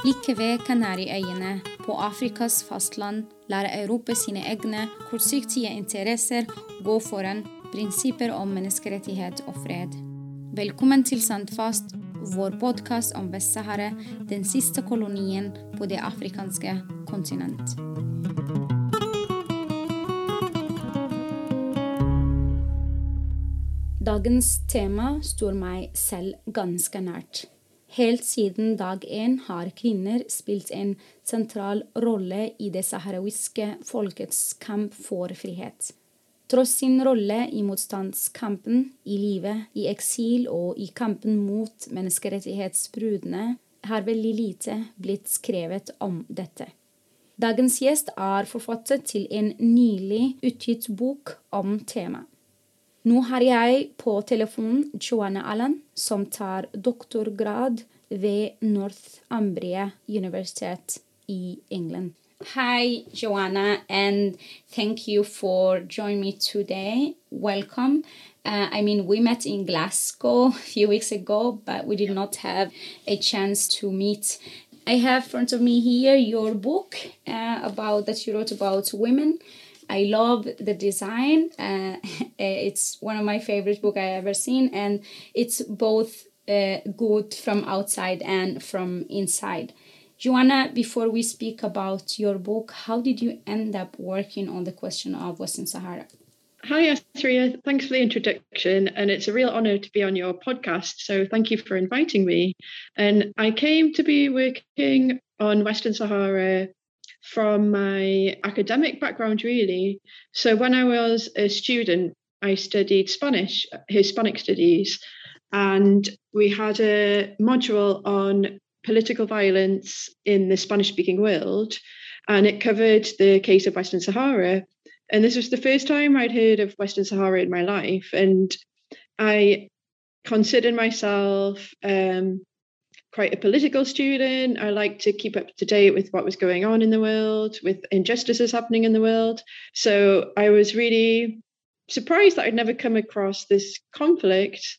Like ved Kanariøyene på Afrikas fastland lærer Europa sine egne kortsiktige interesser gå foran prinsipper om menneskerettighet og fred. Velkommen til Sandfast, vår podkast om Vest-Sahara, den siste kolonien på det afrikanske kontinent. Dagens tema står meg selv ganske nært. Helt siden dag én har kvinner spilt en sentral rolle i det saharawiske folkets kamp for frihet. Tross sin rolle i motstandskampen, i livet, i eksil og i kampen mot menneskerettighetsbruddene, har veldig lite blitt skrevet om dette. Dagens gjest er forfatter til en nylig utgitt bok om temaet. Nå har jeg på telefonen Joanna Allan, som tar doktorgrad ved Northumbria Universitet i England. Hi, Joanna, and thank you for joining me today. Welcome. Uh, I mean, we met in Glasgow a few weeks ago, but we did not have a chance to meet. I have in front of me here your book uh, about that you wrote about women. I love the design. Uh, it's one of my favorite book I ever seen, and it's both uh, good from outside and from inside. Joanna, before we speak about your book, how did you end up working on the question of Western Sahara? Hi, Asria. Thanks for the introduction. And it's a real honor to be on your podcast. So thank you for inviting me. And I came to be working on Western Sahara from my academic background, really. So when I was a student, I studied Spanish, Hispanic studies, and we had a module on political violence in the Spanish speaking world, and it covered the case of Western Sahara. And this was the first time I'd heard of Western Sahara in my life. And I considered myself um, quite a political student. I like to keep up to date with what was going on in the world, with injustices happening in the world. So I was really surprised that I'd never come across this conflict.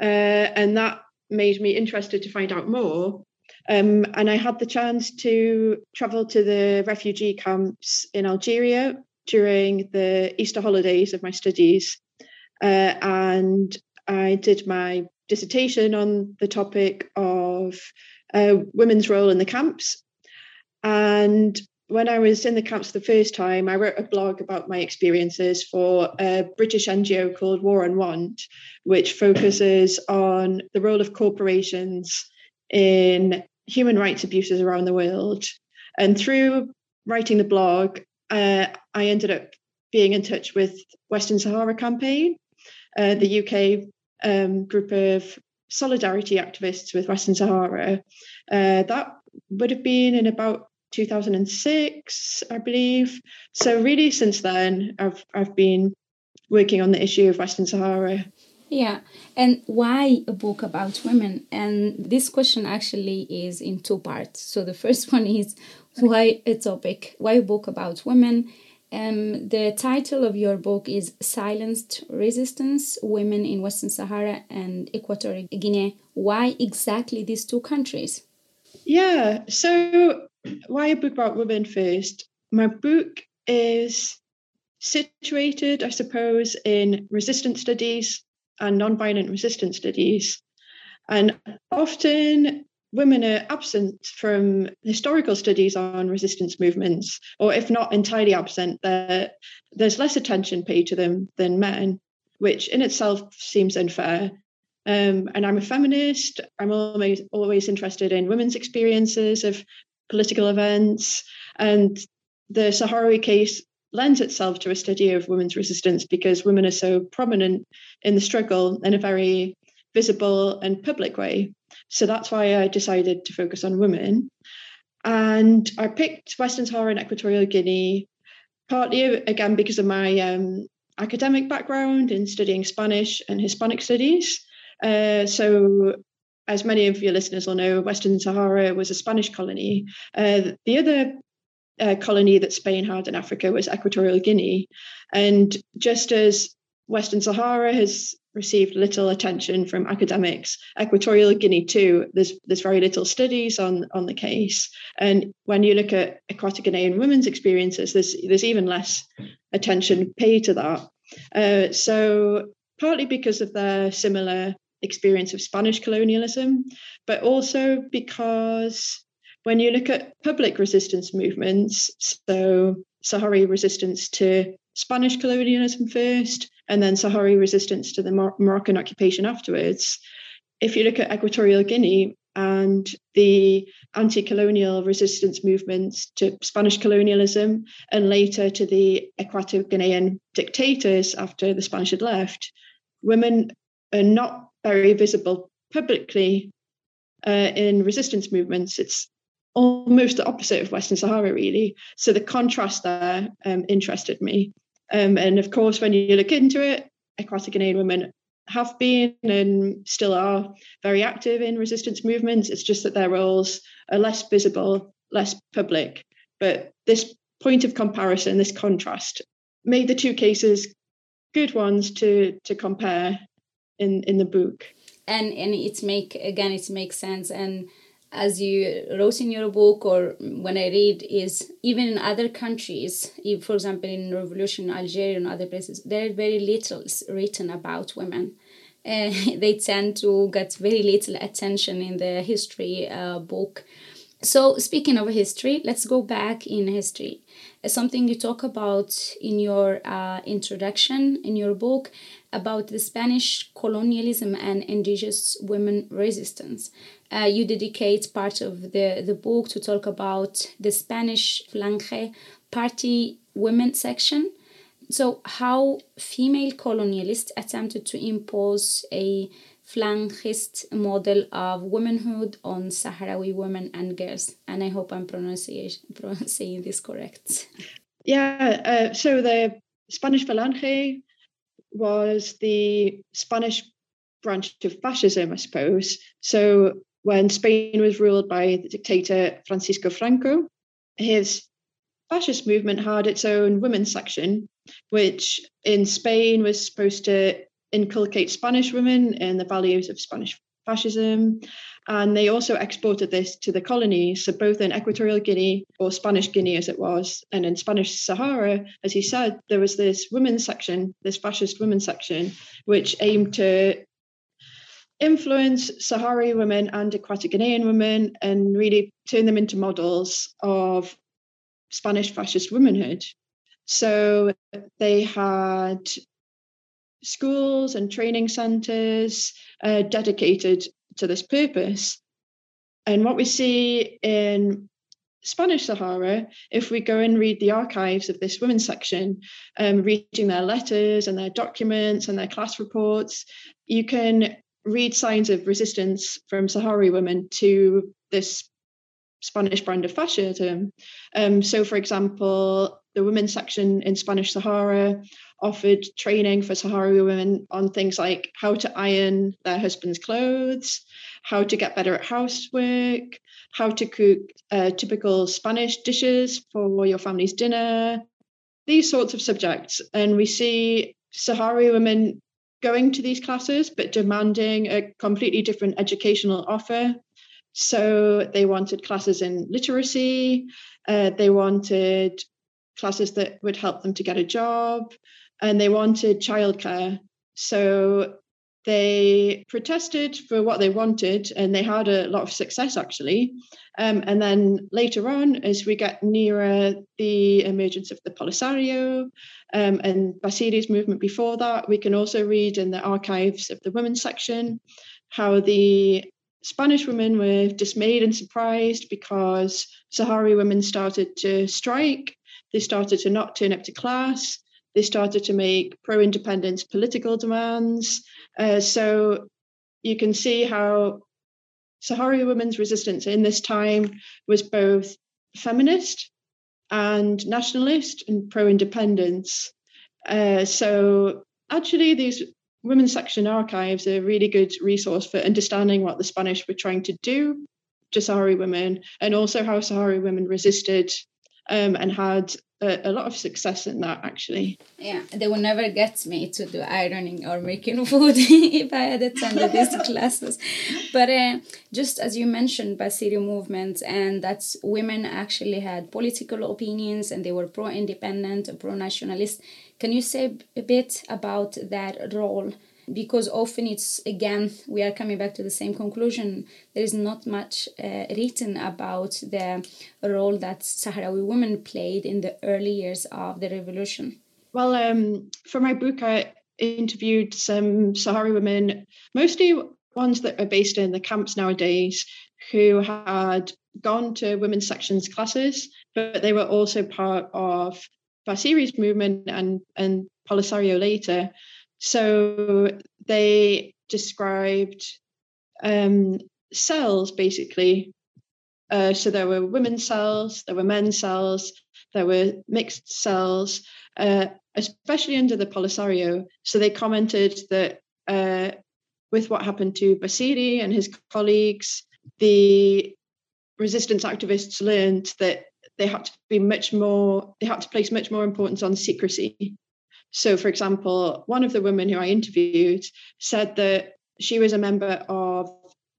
Uh, and that made me interested to find out more. Um, and I had the chance to travel to the refugee camps in Algeria during the Easter holidays of my studies. Uh, and I did my dissertation on the topic of uh, women's role in the camps. And when I was in the camps the first time, I wrote a blog about my experiences for a British NGO called War on Want, which focuses on the role of corporations in human rights abuses around the world. And through writing the blog, uh, I ended up being in touch with Western Sahara Campaign, uh, the UK um, group of solidarity activists with Western Sahara. Uh, that would have been in about 2006, I believe. So really, since then, I've I've been working on the issue of Western Sahara. Yeah, and why a book about women? And this question actually is in two parts. So the first one is why a topic, why a book about women, um, the title of your book is Silenced Resistance Women in Western Sahara and Equatorial Guinea. Why exactly these two countries? Yeah, so why a book about women first? My book is situated, I suppose, in resistance studies and non-violent resistance studies. And often women are absent from historical studies on resistance movements, or if not entirely absent, there's less attention paid to them than men, which in itself seems unfair. Um, and I'm a feminist. I'm always always interested in women's experiences of political events, and the Sahrawi case lends itself to a study of women's resistance because women are so prominent in the struggle in a very visible and public way. So that's why I decided to focus on women. And I picked Western Sahara and Equatorial Guinea, partly again because of my um, academic background in studying Spanish and Hispanic studies. Uh, so, as many of your listeners will know, Western Sahara was a Spanish colony. Uh, the other uh, colony that Spain had in Africa was Equatorial Guinea. And just as Western Sahara has received little attention from academics. Equatorial Guinea too, there's there's very little studies on on the case. And when you look at Equatorial Guinean women's experiences, there's there's even less attention paid to that. Uh, so partly because of their similar experience of Spanish colonialism, but also because when you look at public resistance movements, so Sahrawi resistance to Spanish colonialism first, and then Sahrawi resistance to the Mor- Moroccan occupation afterwards. If you look at Equatorial Guinea and the anti colonial resistance movements to Spanish colonialism and later to the Equatorial Guinean dictators after the Spanish had left, women are not very visible publicly uh, in resistance movements. It's almost the opposite of Western Sahara, really. So the contrast there um, interested me. Um, and of course, when you look into it, Equatorial Guinean women have been and still are very active in resistance movements. It's just that their roles are less visible, less public. But this point of comparison, this contrast, made the two cases good ones to to compare in in the book. And and it make again it makes sense and as you wrote in your book or when I read is even in other countries, if, for example in revolution Algeria and other places, there is very little written about women. Uh, they tend to get very little attention in the history uh, book. So speaking of history, let's go back in history. Something you talk about in your uh, introduction in your book about the Spanish colonialism and indigenous women resistance. Uh, you dedicate part of the, the book to talk about the Spanish Falange party women section. So, how female colonialists attempted to impose a Falangist model of womanhood on Sahrawi women and girls. And I hope I'm pronouncing this correct. Yeah, uh, so the Spanish Falange was the Spanish branch of fascism, I suppose. So when Spain was ruled by the dictator Francisco Franco, his fascist movement had its own women's section, which in Spain was supposed to inculcate Spanish women and the values of Spanish fascism. And they also exported this to the colonies. So, both in Equatorial Guinea, or Spanish Guinea as it was, and in Spanish Sahara, as he said, there was this women's section, this fascist women's section, which aimed to influence Sahrawi women and Equatorial Guinean women and really turn them into models of Spanish fascist womanhood. So they had schools and training centres uh, dedicated to this purpose. And what we see in Spanish Sahara, if we go and read the archives of this women's section, um, reading their letters and their documents and their class reports, you can read signs of resistance from Sahrawi women to this Spanish brand of fascism. Um, so, for example, the women's section in Spanish Sahara offered training for Sahrawi women on things like how to iron their husband's clothes, how to get better at housework, how to cook uh, typical Spanish dishes for your family's dinner, these sorts of subjects. And we see Sahrawi women going to these classes, but demanding a completely different educational offer. So they wanted classes in literacy, uh, they wanted classes that would help them to get a job, and they wanted childcare. So they protested for what they wanted and they had a lot of success actually. Um, and then later on, as we get nearer the emergence of the Polisario um, and Basiri's movement before that, we can also read in the archives of the women's section how the Spanish women were dismayed and surprised because Sahrawi women started to strike. They started to not turn up to class. They started to make pro independence political demands. Uh, so you can see how Sahrawi women's resistance in this time was both feminist and nationalist and pro independence. Uh, so actually, these women's section archives are a really good resource for understanding what the Spanish were trying to do to Sahrawi women and also how Sahrawi women resisted um, and had a, a, lot of success in that actually. Yeah, they would never get me to do ironing or making food if I had attended these classes. But uh, just as you mentioned, Basiri movement, and that women actually had political opinions and they were pro independent, pro nationalist. Can you say a bit about that role? Because often it's again we are coming back to the same conclusion. There is not much uh, written about the role that sahrawi women played in the early years of the revolution. Well um, for my book i interviewed some sahrawi women mostly ones that are based in the camps nowadays who had gone to women's sections classes but they were also part of Basiri's movement and and Polisario later so they described um, cells basically. Uh, so there were women's cells, there were men's cells, there were mixed cells, uh, especially under the Polisario. So they commented that uh, with what happened to Basiri and his colleagues, the resistance activists learned that they had to be much more, they had to place much more importance on secrecy so, for example, one of the women who I interviewed said that she was a member of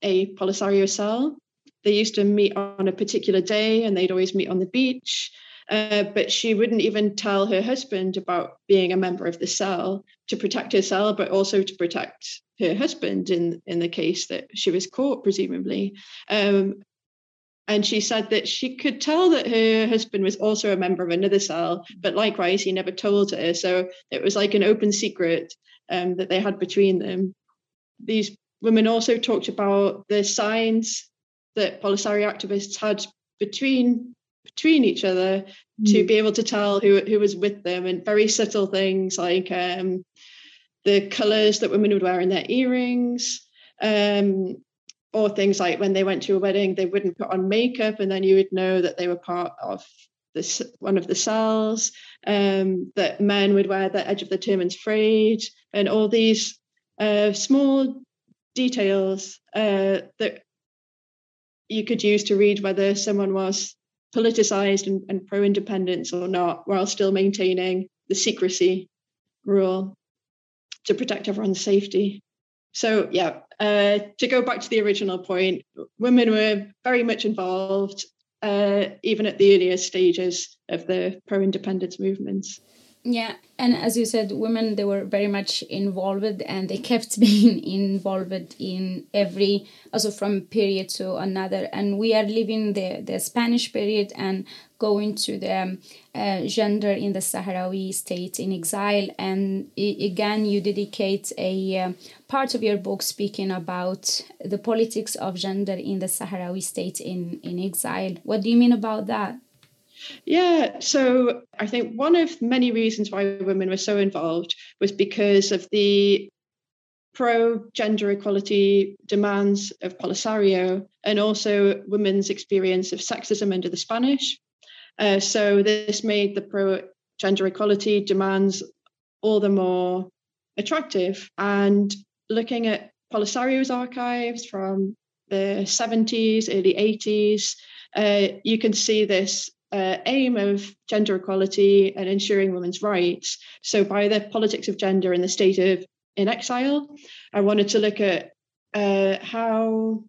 a Polisario cell. They used to meet on a particular day and they'd always meet on the beach. Uh, but she wouldn't even tell her husband about being a member of the cell to protect her cell, but also to protect her husband in in the case that she was caught, presumably. Um, and she said that she could tell that her husband was also a member of another cell, but likewise, he never told her. So it was like an open secret um, that they had between them. These women also talked about the signs that Polisario activists had between between each other mm. to be able to tell who who was with them, and very subtle things like um, the colors that women would wear in their earrings, um, or things like when they went to a wedding, they wouldn't put on makeup, and then you would know that they were part of this one of the cells. Um, that men would wear the edge of the turban's frayed, and all these uh, small details uh, that you could use to read whether someone was politicized and, and pro independence or not, while still maintaining the secrecy rule to protect everyone's safety. So, yeah, uh, to go back to the original point, women were very much involved, uh, even at the earlier stages of the pro independence movements. Yeah, and as you said, women they were very much involved, and they kept being involved in every also from period to another. And we are living the the Spanish period and going to the uh, gender in the Sahrawi state in exile. And again, you dedicate a uh, part of your book speaking about the politics of gender in the Sahrawi state in in exile. What do you mean about that? Yeah, so I think one of many reasons why women were so involved was because of the pro gender equality demands of Polisario and also women's experience of sexism under the Spanish. Uh, so this made the pro gender equality demands all the more attractive. And looking at Polisario's archives from the 70s, early 80s, uh, you can see this uh, aim of gender equality and ensuring women's rights. So, by the politics of gender in the state of in exile, I wanted to look at uh, how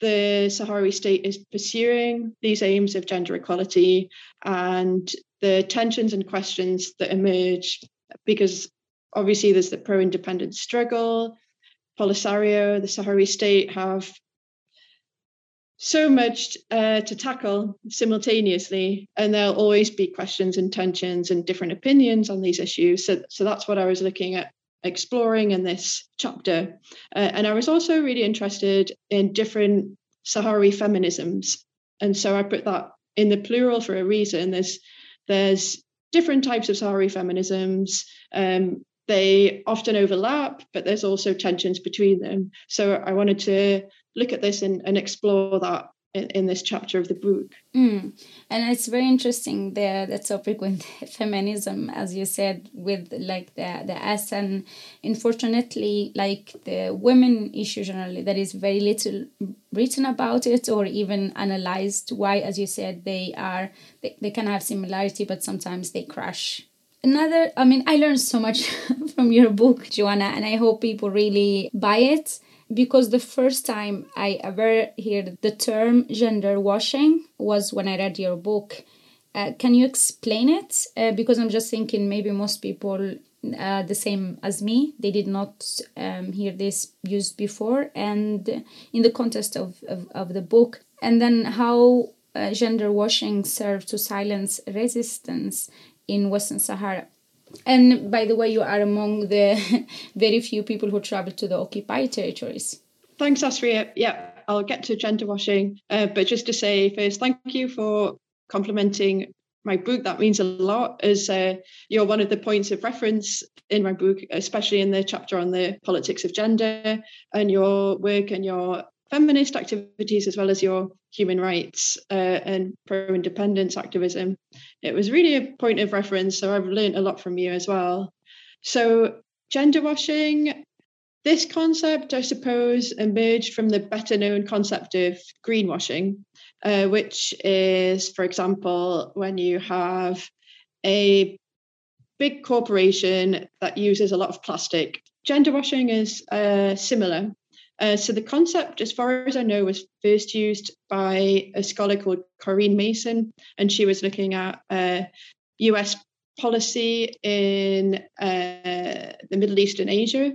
the Sahrawi state is pursuing these aims of gender equality and the tensions and questions that emerge because obviously there's the pro independence struggle. Polisario, the Sahrawi state have so much uh, to tackle simultaneously, and there'll always be questions and tensions and different opinions on these issues. So, so that's what I was looking at exploring in this chapter. Uh, and I was also really interested in different Sahrawi feminisms, and so I put that in the plural for a reason. There's there's different types of Sahrawi feminisms. Um, they often overlap, but there's also tensions between them. So I wanted to look at this and, and explore that in, in this chapter of the book. Mm. And it's very interesting the the topic with feminism, as you said, with like the the S and unfortunately, like the women issue generally, there is very little written about it or even analyzed. Why, as you said, they are they, they can have similarity, but sometimes they crash another i mean i learned so much from your book joanna and i hope people really buy it because the first time I ever heard the term gender washing was when I read your book. Uh, can you explain it? Uh, because I'm just thinking maybe most people uh, the same as me they did not um, hear this used before and in the context of, of, of the book and then how uh, gender washing served to silence resistance in western sahara and by the way, you are among the very few people who travel to the occupied territories. Thanks, Asria. Yeah, I'll get to gender washing. Uh, but just to say first, thank you for complimenting my book. That means a lot, as uh, you're one of the points of reference in my book, especially in the chapter on the politics of gender and your work and your feminist activities as well as your human rights uh, and pro independence activism. It was really a point of reference, so I've learned a lot from you as well. So, gender washing, this concept, I suppose, emerged from the better known concept of greenwashing, uh, which is, for example, when you have a big corporation that uses a lot of plastic. Gender washing is uh, similar. Uh, so the concept, as far as I know, was first used by a scholar called Corinne Mason, and she was looking at uh, US policy in uh, the Middle East and Asia.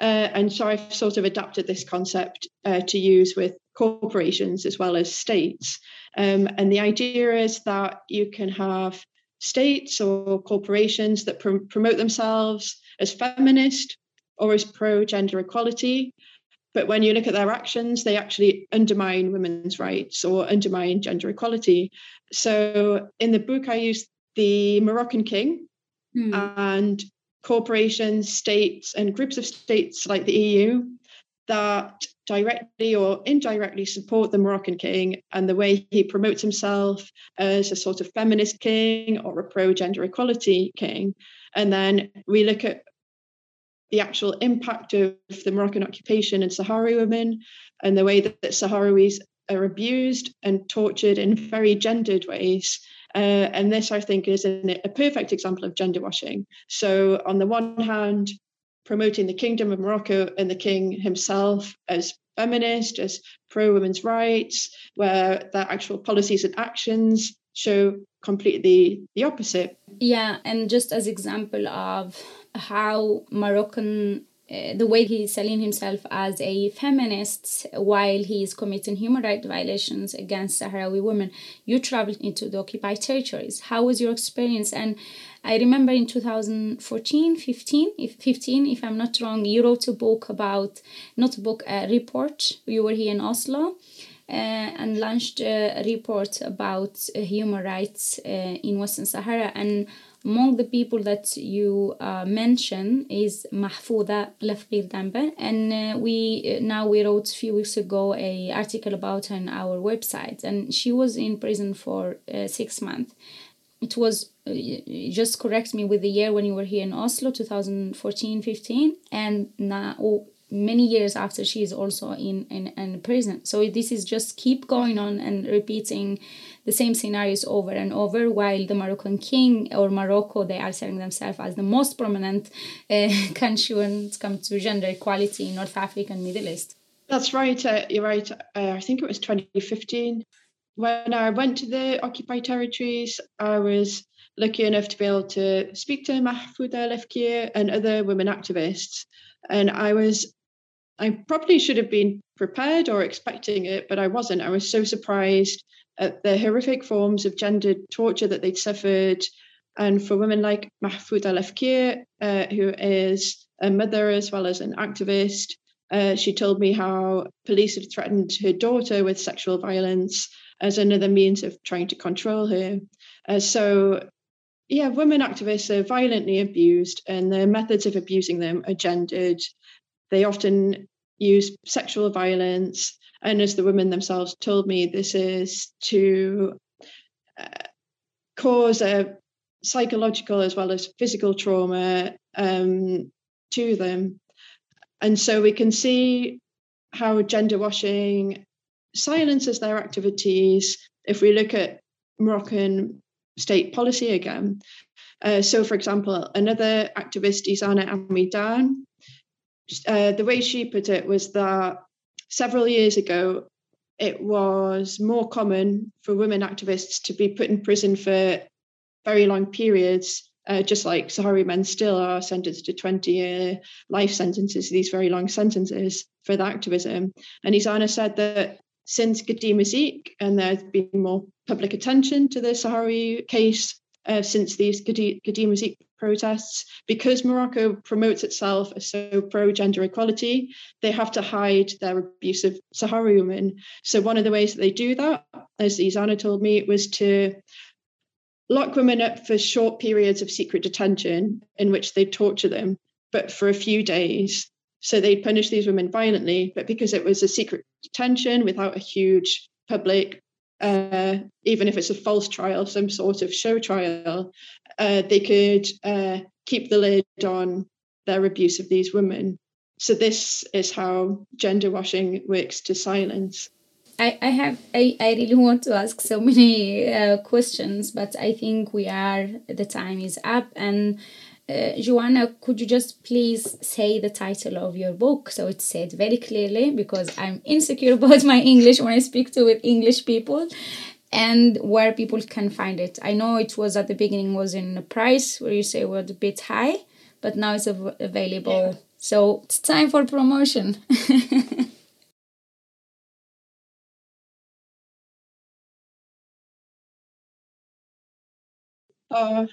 Uh, and so I've sort of adapted this concept uh, to use with corporations as well as states. Um, and the idea is that you can have states or corporations that pr- promote themselves as feminist or as pro gender equality, but when you look at their actions, they actually undermine women's rights or undermine gender equality. So in the book, I use the Moroccan king mm. and corporations, states, and groups of states like the EU that directly or indirectly support the Moroccan king and the way he promotes himself as a sort of feminist king or a pro gender equality king. And then we look at the actual impact of the Moroccan occupation and Sahrawi women and the way that, that Sahrawis are abused and tortured in very gendered ways. Uh, and this, I think, is a, a perfect example of gender washing. So, on the one hand, promoting the Kingdom of Morocco and the king himself as feminist, as pro women's rights, where their actual policies and actions show completely the opposite. Yeah, and just as example of how Moroccan uh, the way he's selling himself as a feminist while he is committing human rights violations against Sahrawi women. You traveled into the occupied territories. How was your experience? And I remember in 2014, 15, if 15, if I'm not wrong, you wrote a book about, not a book, a report. You were here in Oslo. Uh, and launched a report about uh, human rights uh, in Western Sahara. And among the people that you uh, mention is Mahfouda Lefkir Dambe, and uh, we now we wrote a few weeks ago a article about her on our website, and she was in prison for uh, six months. It was just correct me with the year when you were here in Oslo, 2014, 15, and now many years after she is also in, in, in prison. So this is just keep going on and repeating the same scenarios over and over while the Moroccan king or Morocco, they are selling themselves as the most prominent uh, country when it comes to gender equality in North Africa and Middle East. That's right. Uh, you're right. Uh, I think it was 2015. When I went to the occupied territories, I was lucky enough to be able to speak to Mahfouda Lefkir and other women activists. And I was I probably should have been prepared or expecting it, but I wasn't. I was so surprised at the horrific forms of gendered torture that they'd suffered. And for women like Mahfouda Lefkir, uh, who is a mother as well as an activist, uh, she told me how police had threatened her daughter with sexual violence as another means of trying to control her. Uh, so, yeah, women activists are violently abused, and the methods of abusing them are gendered. They often use sexual violence And as the women themselves told me, this is to uh, cause a psychological as well as physical trauma um, to them. And so we can see how gender washing silences their activities if we look at Moroccan state policy again. Uh, so, for example, another activist, Izana Amidan, uh, the way she put it was that several years ago, it was more common for women activists to be put in prison for very long periods, uh, just like Sahrawi men still are sentenced to 20 year life sentences, these very long sentences for the activism. And Isana said that since Gdeim Izik, and there's been more public attention to the Sahrawi case uh, since these Gdeim Izik protests, because Morocco promotes itself as so pro gender equality, they have to hide their abuse of Sahrawi women. So, one of the ways that they do that, as Izana told me, was to lock women up for short periods of secret detention in which they torture them, but for a few days. So they'd punish these women violently, but because it was a secret detention without a huge public, uh, even if it's a false trial, some sort of show trial, uh, they could uh, keep the lid on their abuse of these women. So this is how gender washing works to silence. I, I have I, I really want to ask so many uh, questions, but I think we are the time is up and uh, Joanna, could you just please say the title of your book so it's said very clearly because I'm insecure about my English when I speak to with English people and where people can find it. I know it was at the beginning was in a price where you say was a bit high, but now it's av- available. Yeah. So it's time for promotion. oh,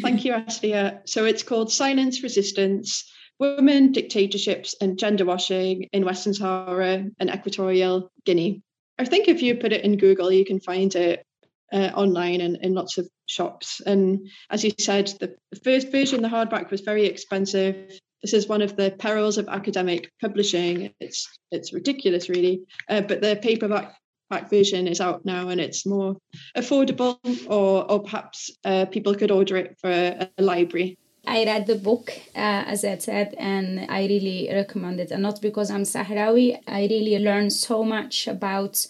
Thank you, Asria. So it's called Silence Resistance Women, Dictatorships, and Gender Washing in Western Sahara and Equatorial Guinea. I think if you put it in Google, you can find it uh, online and in lots of shops. And as you said, the, first version, the hardback, was very expensive. This is one of the perils of academic publishing. It's it's ridiculous, really. Uh, but the paperback version is out now and it's more affordable, or or perhaps uh, people could order it for a, a library. I read the book, uh, as I said, and I really recommend it. And not because I'm Sahrawi, I really learned so much about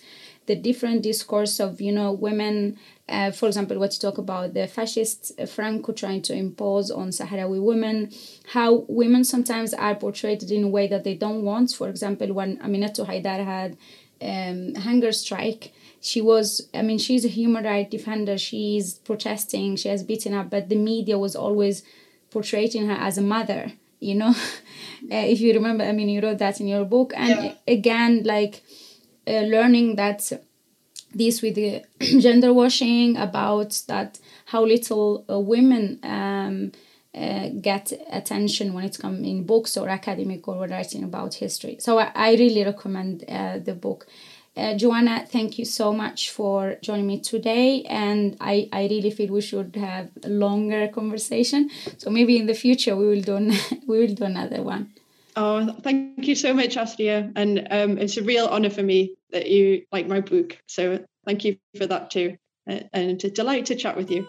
the different discourse of, you know, women. Uh, for example, what you talk about the fascist Franco trying to impose on Sahrawi women, how women sometimes are portrayed in a way that they don't want. For example, when Aminatou Haidar had um, hunger strike. She was i mean she's a human rights defender. She's protesting. She has beaten up but the media was always portraying her as a mother you know? Uh, if you remember i mean you wrote that in your book. And yeah. again like uh, learning that this with the gender washing about that how little uh, women um, uh, get attention when it's come in books or academic or writing about history. So I, I really recommend uh, the book. Uh, Joanna, thank you so much for joining me today. And I, I really feel we should have a longer conversation. So maybe in the future we will do we will do another one. Oh, thank you so much, Asria. And um, it's a real honor for me that you like my book. So thank you for that too. Uh, and it's a delight to chat with you.